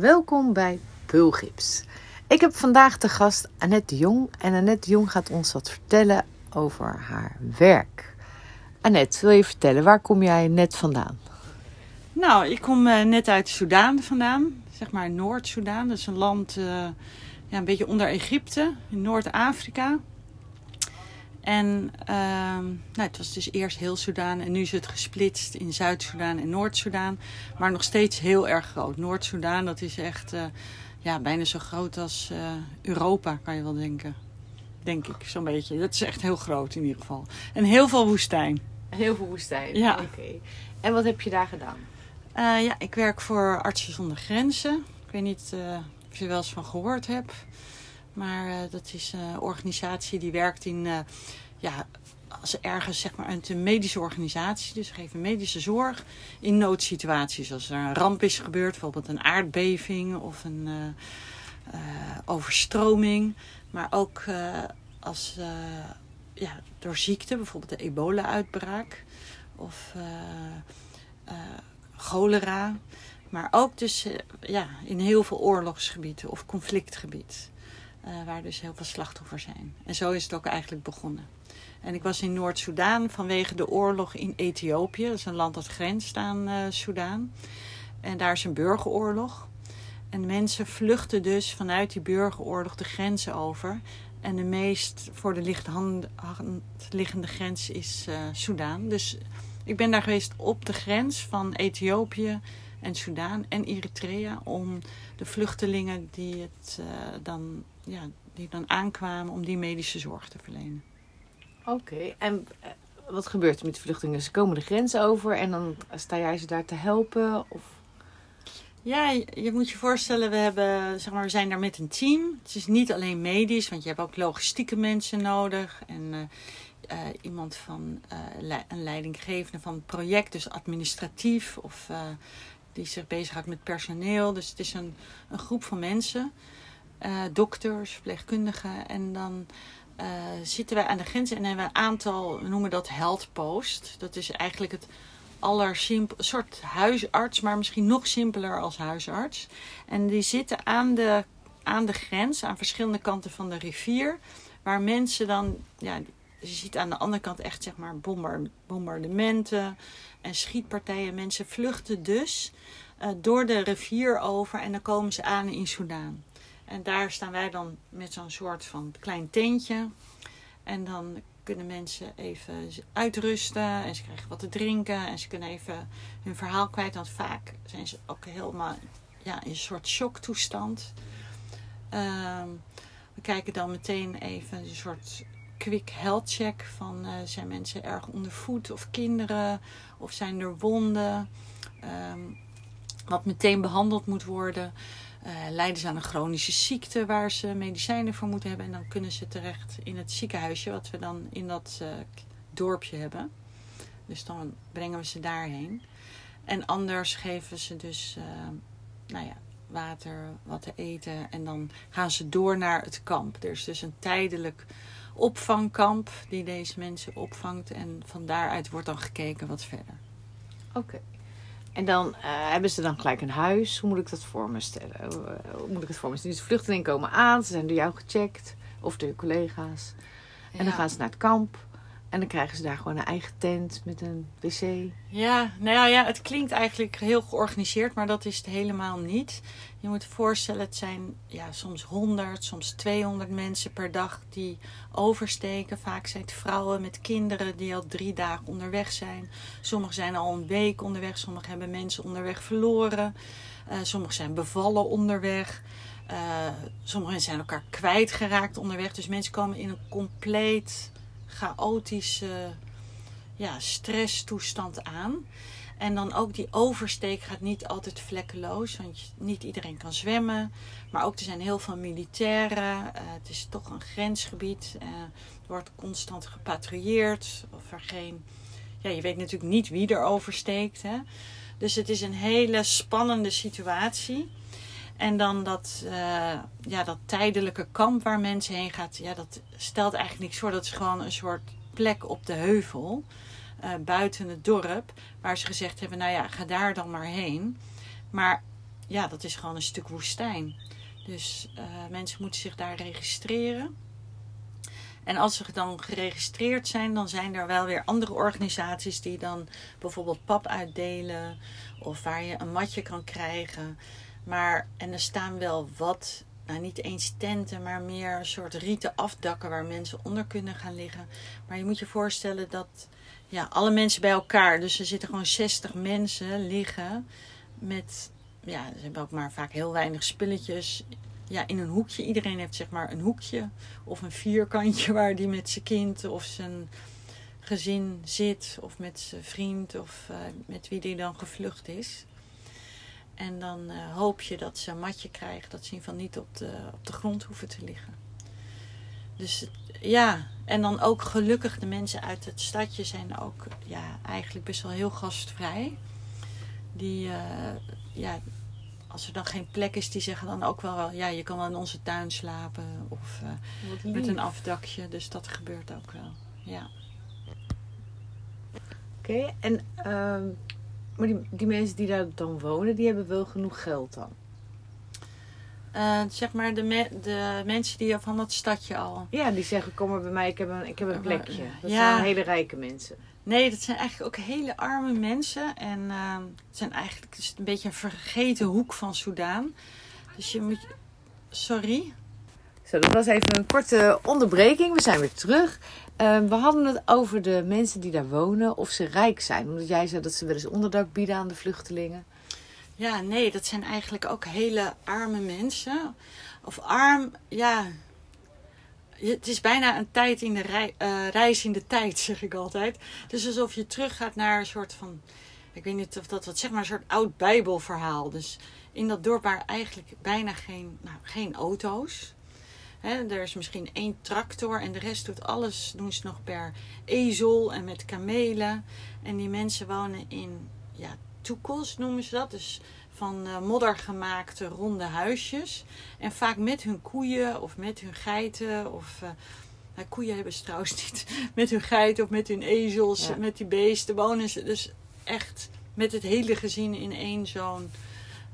Welkom bij Pulgips. Ik heb vandaag de gast Annette Jong en Annette Jong gaat ons wat vertellen over haar werk. Annette, wil je vertellen, waar kom jij net vandaan? Nou, ik kom uh, net uit Soudaan vandaan, zeg maar Noord-Soedan. Dat is een land uh, ja, een beetje onder Egypte, in Noord-Afrika. En uh, nou, het was dus eerst heel Soudaan en nu is het gesplitst in Zuid-Soedan en Noord-Soedan. Maar nog steeds heel erg groot. Noord-Soedan, dat is echt uh, ja, bijna zo groot als Europa, kan je wel denken. Denk ik, zo'n beetje. Dat is echt heel groot in ieder geval. En heel veel woestijn. Heel veel woestijn, ja. oké. En wat heb je daar gedaan? Uh, ja, ik werk voor Artsen zonder Grenzen. Ik weet niet of je er wel eens van gehoord hebt. Maar uh, dat is een organisatie die werkt in, ja, als ergens zeg maar een medische organisatie. Dus geven medische zorg in noodsituaties. Als er een ramp is gebeurd, bijvoorbeeld een aardbeving of een overstroming. Maar ook als, ja, door ziekte, bijvoorbeeld de ebola-uitbraak. Of cholera. Maar ook dus ja, in heel veel oorlogsgebieden of conflictgebied. Uh, waar dus heel veel slachtoffers zijn. En zo is het ook eigenlijk begonnen. En ik was in Noord-Soedan vanwege de oorlog in Ethiopië. Dat is een land dat grenst aan uh, Soedan. En daar is een burgeroorlog. En mensen vluchten dus vanuit die burgeroorlog de grenzen over. En de meest voor de hand liggende grens is uh, Soedan. Dus ik ben daar geweest op de grens van Ethiopië en Soudaan en Eritrea om de vluchtelingen die, het, uh, dan, ja, die dan aankwamen om die medische zorg te verlenen. Oké, okay. en uh, wat gebeurt er met de vluchtelingen? Ze komen de grens over en dan sta jij ze daar te helpen? Of? Ja, je, moet je voorstellen, we, hebben, zeg maar, we zijn daar met een team. Het is niet alleen medisch, want je hebt ook logistieke mensen nodig. En uh, uh, iemand van uh, een leidinggevende van het project, dus administratief of die zich bezighoudt met personeel. Dus het is een, een groep van mensen, dokters, verpleegkundigen. En dan zitten wij aan de grens en hebben we een aantal, we noemen dat health post. Dat is eigenlijk het allersimpel, soort huisarts, maar misschien nog simpeler als huisarts. En die zitten aan de, aan de grens, aan verschillende kanten van de rivier. Waar mensen dan, ja, je ziet aan de andere kant echt zeg maar bombardementen en schietpartijen. Mensen vluchten dus uh, door de rivier over en dan komen ze aan in Soudaan. En daar staan wij dan met zo'n soort van klein tentje. En dan kunnen mensen even uitrusten en ze krijgen wat te drinken en ze kunnen even hun verhaal kwijt. Want vaak zijn ze ook helemaal ja, in een soort shocktoestand. Uh, we kijken dan meteen even een soort quick health check van uh, zijn mensen erg onder voet of kinderen of zijn er wonden um, wat meteen behandeld moet worden. Uh, lijden ze aan een chronische ziekte waar ze medicijnen voor moeten hebben en dan kunnen ze terecht in het ziekenhuisje wat we dan in dat uh, dorpje hebben. Dus dan brengen we ze daarheen. En anders geven ze dus nou ja water wat te eten en dan gaan ze door naar het kamp. Er is dus een tijdelijk opvangkamp die deze mensen opvangt. En van daaruit wordt dan gekeken wat verder. Oké. Okay. En dan uh, hebben ze dan gelijk een huis. Hoe moet ik dat voor me stellen? Hoe, uh, hoe moet ik het voor me stellen? Dus de vluchtelingen komen aan, ze zijn door jou gecheckt. Of door je collega's. En ja. dan gaan ze naar het kamp. En dan krijgen ze daar gewoon een eigen tent met een wc. Ja, nou ja, ja, het klinkt eigenlijk heel georganiseerd, maar dat is het helemaal niet. Je moet voorstellen, het zijn ja, soms 100, soms 200 mensen per dag die oversteken. Vaak zijn het vrouwen met kinderen die al drie dagen onderweg zijn. Sommigen zijn al een week onderweg, sommigen hebben mensen onderweg verloren. Uh, sommigen zijn bevallen onderweg. Uh, sommigen zijn elkaar kwijtgeraakt onderweg. Dus mensen komen in een compleet chaotische ja, stresstoestand aan. En dan ook die oversteek gaat niet altijd vlekkeloos, want niet iedereen kan zwemmen. Maar ook er zijn heel veel militairen. Uh, het is toch een grensgebied. Uh, er wordt constant gepatrouilleerd. Of er geen. Ja, je weet natuurlijk niet wie er oversteekt. Hè? Dus het is een hele spannende situatie. En dan dat, uh, ja, dat tijdelijke kamp waar mensen heen gaat, ja, dat stelt eigenlijk niks voor. Dat is gewoon een soort plek op de heuvel, uh, buiten het dorp, waar ze gezegd hebben, nou ja, ga daar dan maar heen. Maar ja, dat is gewoon een stuk woestijn. Dus uh, mensen moeten zich daar registreren. En als ze dan geregistreerd zijn, dan zijn er wel weer andere organisaties die dan bijvoorbeeld pap uitdelen of waar je een matje kan krijgen. Maar, en er staan wel wat, nou niet eens tenten, maar meer een soort rieten afdakken waar mensen onder kunnen gaan liggen. Maar je moet je voorstellen dat ja, alle mensen bij elkaar, dus er zitten gewoon 60 mensen liggen met, ja, ze hebben ook maar vaak heel weinig spulletjes ja, in een hoekje. Iedereen heeft zeg maar een hoekje of een vierkantje waar die met zijn kind of zijn gezin zit of met zijn vriend of uh, met wie die dan gevlucht is. En dan uh, hoop je dat ze een matje krijgen, dat ze in ieder geval niet op de, op de grond hoeven te liggen. Dus ja, en dan ook gelukkig de mensen uit het stadje zijn ook ja, eigenlijk best wel heel gastvrij. Die, uh, ja, als er dan geen plek is, die zeggen dan ook wel, ja, je kan wel in onze tuin slapen of uh, met een afdakje. Dus dat gebeurt ook wel, ja. Oké, okay, en uh, maar die, die mensen die daar dan wonen, die hebben wel genoeg geld dan? Uh, zeg maar de, me de mensen die van dat stadje al. Ja, die zeggen: Kom maar bij mij, ik heb een, ik heb een plekje. Dat ja. zijn hele rijke mensen. Nee, dat zijn eigenlijk ook hele arme mensen. En uh, het zijn eigenlijk het is een beetje een vergeten hoek van Soudaan. Dus je moet. Sorry. Zo, dat was even een korte onderbreking. We zijn weer terug. Uh, we hadden het over de mensen die daar wonen, of ze rijk zijn. Omdat jij zei dat ze wel eens onderdak bieden aan de vluchtelingen. Ja, nee, dat zijn eigenlijk ook hele arme mensen. Of arm, ja, het is bijna een tijd in de rei, uh, reis in de tijd, zeg ik altijd. Dus alsof je teruggaat naar een soort van, ik weet niet of dat wat zeg maar, een soort oud Bijbelverhaal. Dus in dat dorp waren eigenlijk bijna geen, nou, geen auto's. He, er is misschien één tractor en de rest doet alles, doen ze nog per ezel en met kamelen. En die mensen wonen in ja, toekels noemen ze dat. Dus van uh, modder gemaakte ronde huisjes. En vaak met hun koeien of met hun geiten. Of, uh, nou, koeien hebben ze trouwens niet. Met hun geiten of met hun ezels, met die beesten wonen ze. Dus echt met het hele gezin in één zo'n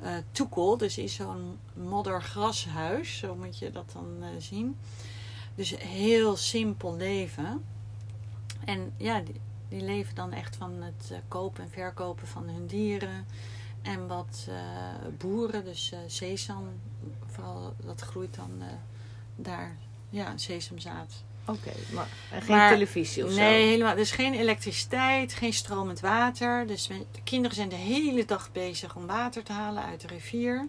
uh, toekel. Dus in zo'n moddergrashuis. Zo moet je dat dan zien. Dus heel simpel leven. En ja, die, leven dan echt van het kopen en verkopen van hun dieren. En wat boeren, dus sesam, vooral dat groeit dan daar. Ja, sesamzaad. Oké, okay, maar geen maar, televisie of nee, zo? Nee, helemaal. Dus geen elektriciteit, geen stromend water. Dus de kinderen zijn de hele dag bezig om water te halen uit de rivier.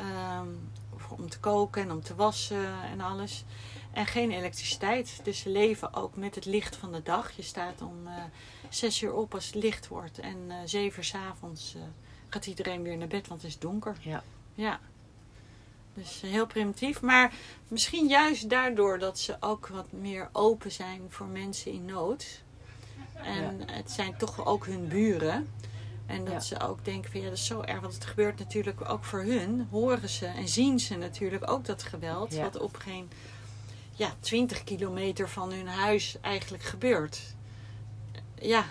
Um, om te koken en om te wassen en alles. En geen elektriciteit. Dus ze leven ook met het licht van de dag. Je staat om zes uur op als het licht wordt. En zeven uur s avonds gaat iedereen weer naar bed, want het is donker. Ja. Ja. Dus heel primitief. Maar misschien juist daardoor dat ze ook wat meer open zijn voor mensen in nood. En het zijn toch ook hun buren. En dat ze ook denken van ja, dat is zo erg. Want het gebeurt natuurlijk ook voor hun. Horen ze en zien ze natuurlijk ook dat geweld. Wat op geen ja, 20 kilometer van hun huis eigenlijk gebeurt. Ja,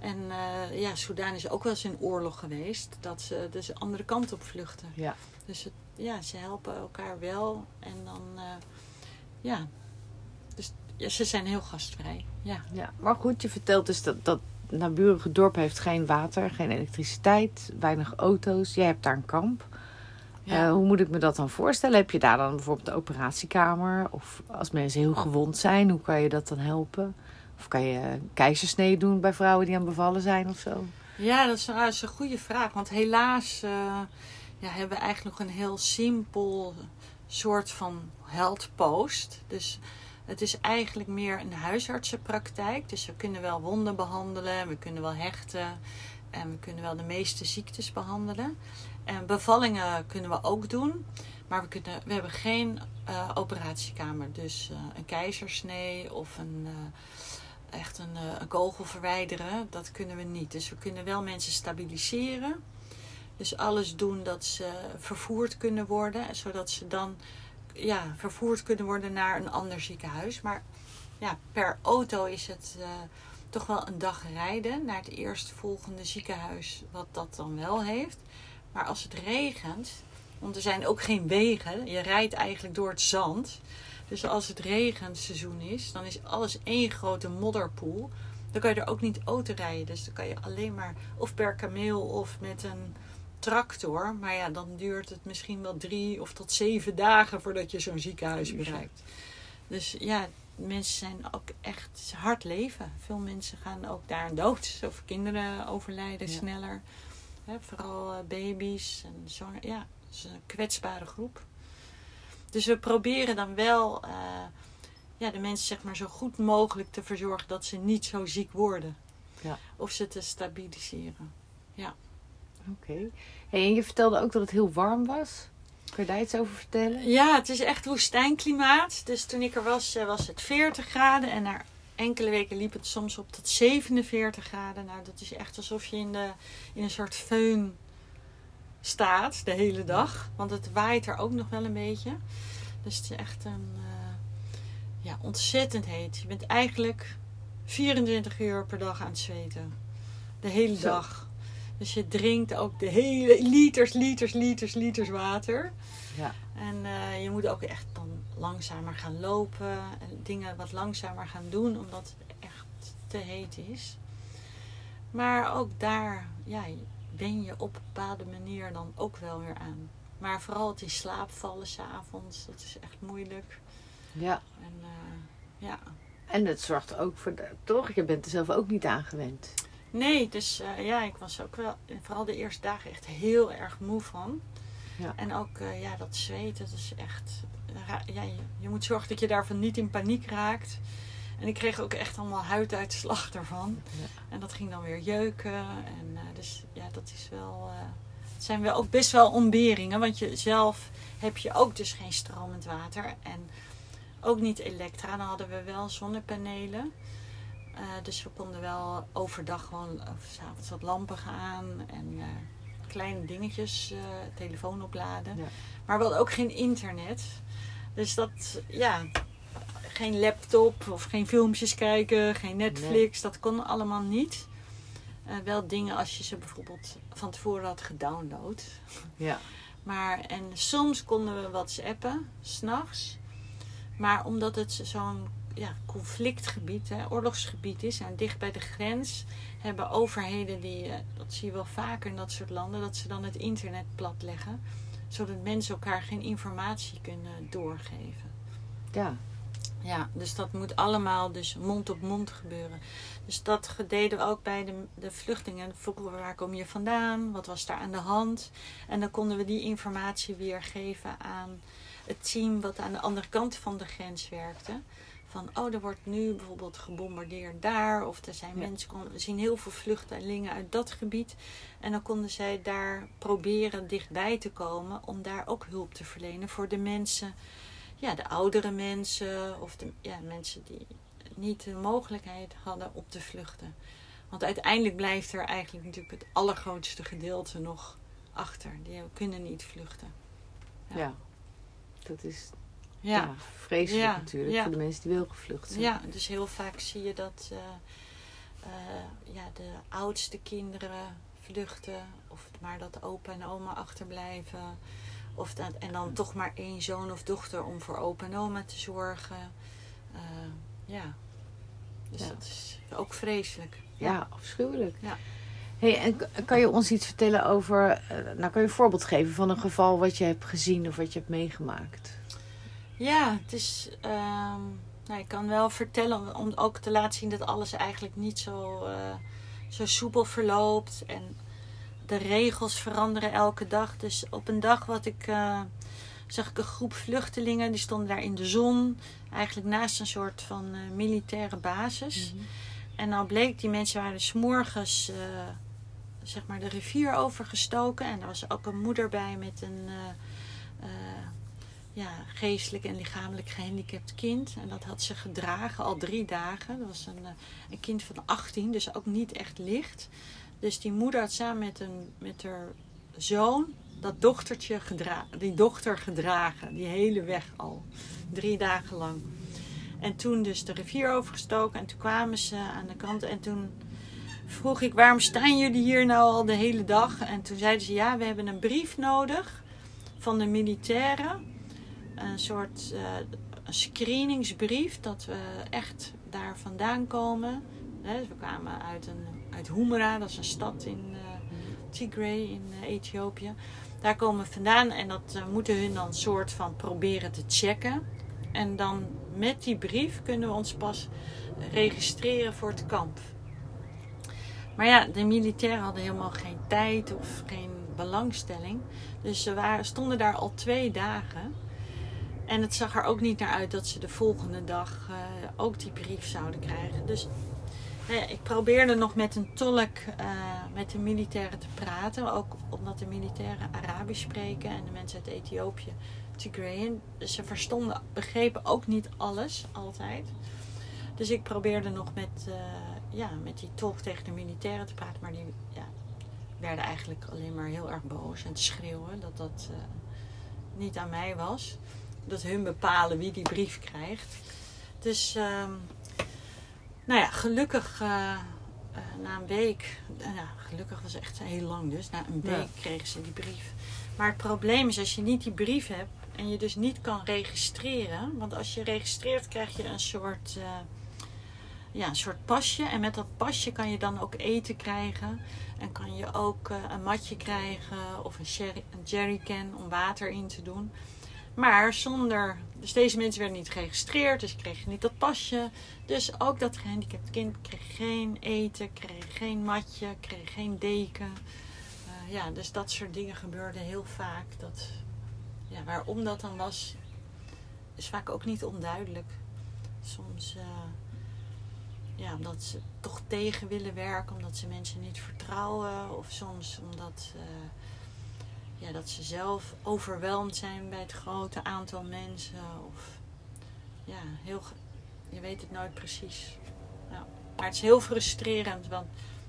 en uh, ja, Soudaan is ook wel eens in oorlog geweest. Dat ze dus de andere kant op vluchten. Ja. Dus het, ja, ze helpen elkaar wel. En dan, uh, ja. Dus ja, ze zijn heel gastvrij. Ja. ja. Maar goed, je vertelt dus dat dat naburige dorp heeft geen water, geen elektriciteit, weinig auto's. Jij hebt daar een kamp. Ja. Uh, hoe moet ik me dat dan voorstellen? Heb je daar dan bijvoorbeeld de operatiekamer? Of als mensen heel gewond zijn, hoe kan je dat dan helpen? Of kan je keizersnee doen bij vrouwen die aan bevallen zijn of zo? Ja, dat is, dat is een goede vraag. Want helaas uh, ja, hebben we eigenlijk nog een heel simpel soort van health post. Dus het is eigenlijk meer een huisartsenpraktijk. Dus we kunnen wel wonden behandelen, we kunnen wel hechten en we kunnen wel de meeste ziektes behandelen. En bevallingen kunnen we ook doen. Maar we, kunnen, we hebben geen uh, operatiekamer. Dus uh, een keizersnee of een, uh, echt een, eh, een, kogel verwijderen, dat kunnen we niet. Dus we kunnen wel mensen stabiliseren. Dus alles doen dat ze vervoerd kunnen worden, zodat ze dan ja, vervoerd kunnen worden naar een ander ziekenhuis. Maar ja, per auto is het uh, toch wel een dag rijden naar het eerstvolgende ziekenhuis, wat dat dan wel heeft. Maar als het regent, want er zijn ook geen wegen, je rijdt eigenlijk door het zand. Dus als het regenseizoen is, dan is alles één grote modderpoel. Dan kan je er ook niet auto rijden. Dus dan kan je alleen maar of per kameel of met een tractor. Maar ja, dan duurt het misschien wel drie of tot zeven dagen voordat je zo'n ziekenhuis bereikt. Dus ja, mensen zijn ook echt hard leven. Veel mensen gaan ook daar dood. Of kinderen overlijden Ja. sneller. Vooral eh, baby's en. Ja, het is een kwetsbare groep. Dus we proberen dan wel eh, ja, de mensen zeg maar, zo goed mogelijk te verzorgen dat ze niet zo ziek worden. Ja. Of ze te stabiliseren. Oké. Hey, en je vertelde ook dat het heel warm was. Kun je daar iets over vertellen? Ja, het is echt woestijnklimaat. Dus toen ik er was, eh, was het 40 graden. En na enkele weken liep het soms op tot 47 graden. Nou, dat is echt alsof je in, de, in een soort föhn staat de hele dag. Want het waait er ook nog wel een beetje. Dus het is echt een, eh, ja, ontzettend heet. Je bent eigenlijk 24 uur per dag aan het zweten. De hele Zo. dag. Dus je drinkt ook de hele liters, liters, liters, liters water. Ja. En eh, je moet ook echt dan langzamer gaan lopen en dingen wat langzamer gaan doen, omdat het echt te heet is. Maar ook daar ja, ben je op een bepaalde manier dan ook wel weer aan. Maar vooral het in slaap vallen s'avonds, dat is echt moeilijk. Ja. En eh, ja, En het zorgt ook voor, de, toch? Je bent er zelf ook niet aan gewend. Nee, dus eh, ja, ik was ook wel, vooral de eerste dagen echt heel erg moe van. Ja. En ook eh, ja, dat zweten, dat is echt. ra- Ja, je, je moet zorgen dat je daarvan niet in paniek raakt. En ik kreeg ook echt allemaal huiduitslag ervan. Ja. En dat ging dan weer jeuken. En eh, dus ja, dat is wel. eh, het zijn wel ook best wel ontberingen. Want je zelf heb je ook dus geen stromend water. En ook niet elektra. Dan hadden we wel zonnepanelen. Eh, dus we konden wel overdag gewoon, of s'avonds wat lampen gaan en eh, kleine dingetjes, eh, telefoon opladen. Ja. Maar we hadden ook geen internet. Dus dat, ja, geen laptop of geen filmpjes kijken, geen Netflix, dat kon allemaal niet. Wel dingen als je ze bijvoorbeeld van tevoren had gedownload. Ja. Maar, en soms konden we whatsappen, s'nachts. Maar omdat het zo'n ja, conflictgebied, hè, oorlogsgebied is en dicht bij de grens, hebben overheden die, eh, dat zie je wel vaker in dat soort landen, dat ze dan het internet platleggen. Zodat mensen elkaar geen informatie kunnen doorgeven. Ja. Ja, dus dat moet allemaal dus mond op mond gebeuren. Dus dat deden we ook bij de, de vluchtelingen. Vroegen we waar kom je vandaan? Wat was daar aan de hand? En dan konden we die informatie weer geven aan het team wat aan de andere kant van de grens werkte. Van, oh, er wordt nu bijvoorbeeld gebombardeerd daar. Of er zijn Ja. mensen, kon- we zien heel veel vluchtelingen uit dat gebied. En dan konden zij daar proberen dichtbij te komen om daar ook hulp te verlenen voor de mensen ja, de oudere mensen of de ja, mensen die niet de mogelijkheid hadden om te vluchten. Want uiteindelijk blijft er eigenlijk natuurlijk het allergrootste gedeelte nog achter. Die kunnen niet vluchten. Ja. Ja. Dat is Ja, ja. vreselijk Ja, natuurlijk ja. voor de mensen die wel gevlucht zijn. ja dus heel vaak zie je dat eh, eh, ja, de oudste kinderen vluchten. Of maar dat opa en oma achterblijven. Of dat, en dan toch maar één zoon of dochter om voor opa en oma te zorgen. Eh, ja. Dus dat is ook vreselijk. Ja, afschuwelijk. Ja. Hey, en kan je ons iets vertellen over, nou kan je een voorbeeld geven van een geval wat je hebt gezien of wat je hebt meegemaakt? Ja, het is. ehm, nou, ik kan wel vertellen om ook te laten zien dat alles eigenlijk niet zo, eh, zo soepel verloopt. En de regels veranderen elke dag. Dus op een dag wat ik. eh, zag ik een groep vluchtelingen, die stonden daar in de zon. Eigenlijk naast een soort van eh, militaire basis. En nou bleek, die mensen waren dus 's morgens eh, zeg maar de rivier overgestoken. En er was ook een moeder bij met een ja, geestelijk en lichamelijk gehandicapt kind. En dat had ze gedragen al drie dagen. Dat was een, eh, een kind van 18, dus ook niet echt licht. Dus die moeder had samen met, een, met haar zoon dat dochtertje gedra die dochter gedragen. Die hele weg al. Drie dagen lang. En toen dus de rivier overgestoken. En toen kwamen ze aan de kant. En toen vroeg ik, waarom staan jullie hier nou al de hele dag? En toen zeiden ze, ja, we hebben een brief nodig van de militairen. Een soort een screeningsbrief, dat we echt daar vandaan komen. We kwamen uit, een, uit Humera, dat is een stad in uh, Tigray in uh, Ethiopië. Daar komen we vandaan en dat moeten hun dan soort van proberen te checken. En dan met die brief kunnen we ons pas registreren voor het kamp. Maar ja, de militairen hadden helemaal geen tijd of geen belangstelling. Dus ze waren, stonden daar al twee dagen. En het zag er ook niet naar uit dat ze de volgende dag uh, ook die brief zouden krijgen. Dus nou ik probeerde nog met een tolk uh, met de militairen te praten. Ook omdat de militairen Arabisch spreken en de mensen uit Ethiopië Tigrayan. Dus ze verstonden, begrepen ook niet alles altijd. Dus ik probeerde nog met, uh, ja, met die tolk tegen de militairen te praten. Maar die ja, werden eigenlijk alleen maar heel erg boos en te schreeuwen dat dat niet aan mij was. Dat hun bepalen wie die brief krijgt. Dus, uh, nou ja, gelukkig uh, na een week, ja, gelukkig was echt heel lang dus, na een week ja. kregen ze die brief. Maar het probleem is als je niet die brief hebt en je dus niet kan registreren. Want als je registreert krijg je een soort ja, een soort pasje. En met dat pasje kan je dan ook eten krijgen. En kan je ook uh, een matje krijgen of een, sherry, een jerrycan om water in te doen. Maar zonder. Dus deze mensen werden niet geregistreerd, dus kregen niet dat pasje. Dus ook dat gehandicapt kind kreeg geen eten, kreeg geen matje, kreeg geen deken. Uh, ja, dus dat soort dingen gebeurden heel vaak. Dat, ja, waarom dat dan was, is vaak ook niet onduidelijk. Soms. Uh, ja, omdat ze toch tegen willen werken, omdat ze mensen niet vertrouwen. Of soms omdat uh, dat ze zelf overweldigd zijn bij het grote aantal mensen. Of ja, heel, je weet het nooit precies. Nou, maar het is heel frustrerend, want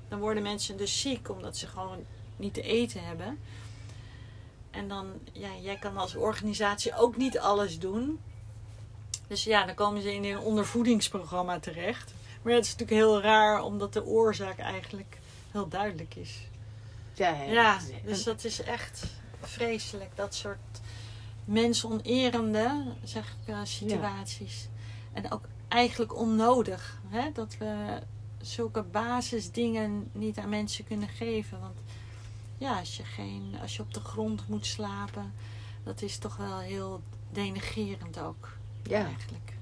dan worden mensen dus ziek omdat ze gewoon niet te eten hebben. En dan, ja, jij kan als organisatie ook niet alles doen. Dus ja, dan komen ze in een ondervoedingsprogramma terecht. Maar het is natuurlijk heel raar, omdat de oorzaak eigenlijk heel duidelijk is. Ja, ja dus dat is echt vreselijk. Dat soort mensonerende zeg ik, uh, situaties. Ja. En ook eigenlijk onnodig. Hè? Dat we zulke basisdingen niet aan mensen kunnen geven. Want ja, als je, geen, als je op de grond moet slapen, dat is toch wel heel denigerend ook. Ja. Eigenlijk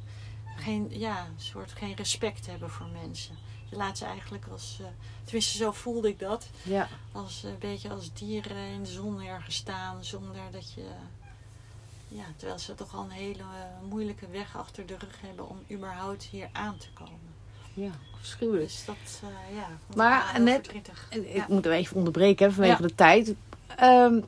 geen, ja, soort geen respect hebben voor mensen. Je laat ze eigenlijk als, uh, tenminste zo voelde ik dat, ja. als een uh, beetje als dieren in de zon ergens staan zonder dat je, ja, terwijl ze toch al een hele uh, moeilijke weg achter de rug hebben om überhaupt hier aan te komen. Ja, afschuwelijk. Dus dat, ja. Maar net, ik ja. moet hem even onderbreken hè, vanwege ja. de tijd. Um,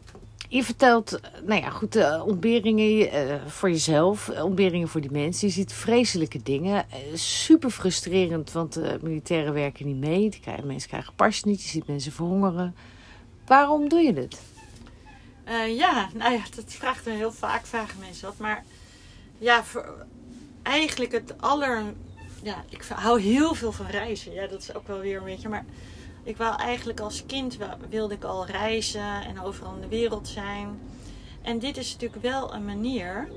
je vertelt, nou ja, goed, uh, ontberingen uh, voor jezelf, ontberingen voor die mensen. Je ziet vreselijke dingen. Super frustrerend, want de militairen werken niet mee. Die krijgen, mensen krijgen pas niet, je ziet mensen verhongeren. Waarom doe je dit? ja, nou ja, dat vraagt me heel vaak, vragen mensen dat. Maar ja, voor, eigenlijk het aller... Ja, ik hou heel veel van reizen. Ja, dat is ook wel weer een beetje, maar ik wou eigenlijk als kind wilde ik al reizen en overal in de wereld zijn. En dit is natuurlijk wel een manier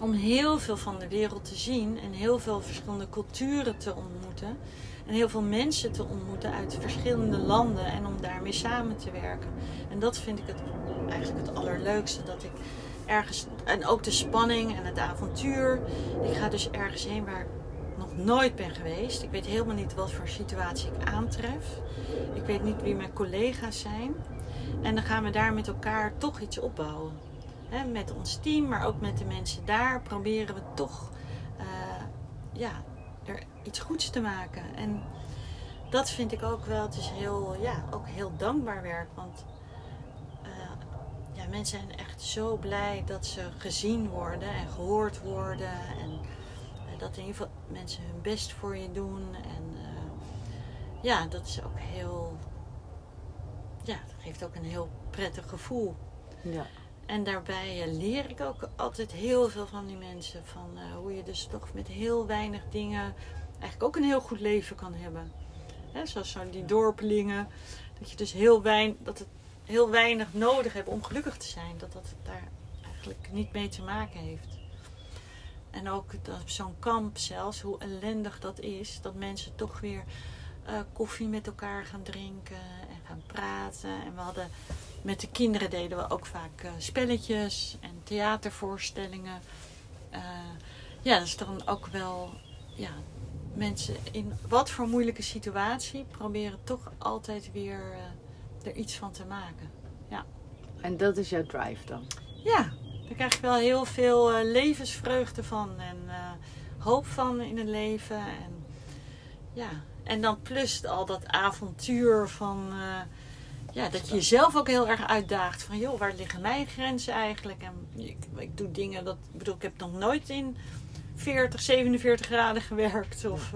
om heel veel van de wereld te zien en heel veel verschillende culturen te ontmoeten. En heel veel mensen te ontmoeten uit verschillende landen en om daarmee samen te werken. En dat vind ik het, eigenlijk het allerleukste. Dat ik ergens, en ook de spanning en het avontuur. Ik ga dus ergens heen waar nog nooit ben geweest. Ik weet helemaal niet wat voor situatie ik aantref. Ik weet niet wie mijn collega's zijn. En dan gaan we daar met elkaar toch iets opbouwen. Met ons team, maar ook met de mensen daar proberen we toch uh, ja, er iets goeds te maken. En dat vind ik ook wel, het is heel, ja, ook heel dankbaar werk. Want uh, ja, mensen zijn echt zo blij dat ze gezien worden en gehoord worden. En dat in ieder geval mensen hun best voor je doen. En uh, ja, dat is ook heel. Ja, dat geeft ook een heel prettig gevoel. Ja. En daarbij uh, leer ik ook altijd heel veel van die mensen. Van uh, hoe je dus toch met heel weinig dingen eigenlijk ook een heel goed leven kan hebben. hè, zoals zo die dorpelingen, dat je dus heel weinig, dat het heel weinig nodig hebt om gelukkig te zijn. Dat dat daar eigenlijk niet mee te maken heeft. En ook zo'n kamp zelfs, hoe ellendig dat is, dat mensen toch weer eh, koffie met elkaar gaan drinken en gaan praten. En we hadden met de kinderen deden we ook vaak uh, spelletjes en theatervoorstellingen. Uh, ja, dat is dan ook wel ja, mensen in wat voor moeilijke situatie proberen toch altijd weer er iets van te maken. Ja. En dat is jouw drive dan? Ja, daar krijg je wel heel veel levensvreugde van en hoop van in het leven. En ja, en dan plus al dat avontuur van... Uh, ja, dat je jezelf ook heel erg uitdaagt. Van joh, waar liggen mijn grenzen eigenlijk? En ik, ik doe dingen dat... Ik bedoel, ik heb nog nooit in 40, 47 graden gewerkt. Of,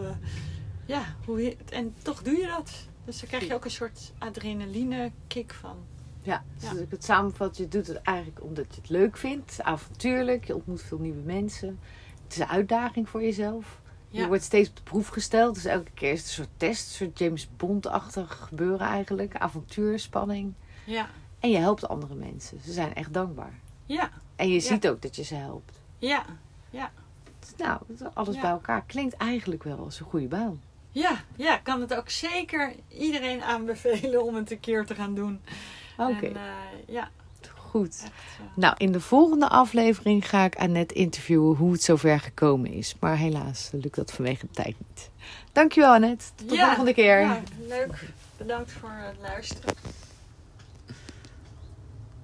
ja, hoe, en toch doe je dat. Dus dan krijg je ook een soort adrenaline kick van. Ja, dus als ik het samenvat, je doet het eigenlijk omdat je het leuk vindt. Avontuurlijk, je ontmoet veel nieuwe mensen. Het is een uitdaging voor jezelf. Je wordt steeds op de proef gesteld. Dus elke keer is het een soort test. Een soort James Bond-achtig gebeuren eigenlijk. Avontuur, spanning. Ja. En je helpt andere mensen. Ze zijn echt dankbaar. Ja. En je ziet ook dat je ze helpt. Ja. Ja. Dus nou, alles bij elkaar klinkt eigenlijk wel als een goede baan. Ja, ja, kan het ook zeker iedereen aanbevelen om het een keer te gaan doen. Oké. Uh, ja, goed. Nou, in de volgende aflevering ga ik Annette interviewen hoe het zover gekomen is. Maar helaas lukt dat vanwege de tijd niet. Dankjewel Annette. Tot de volgende keer. Ja, leuk. Bedankt voor het luisteren.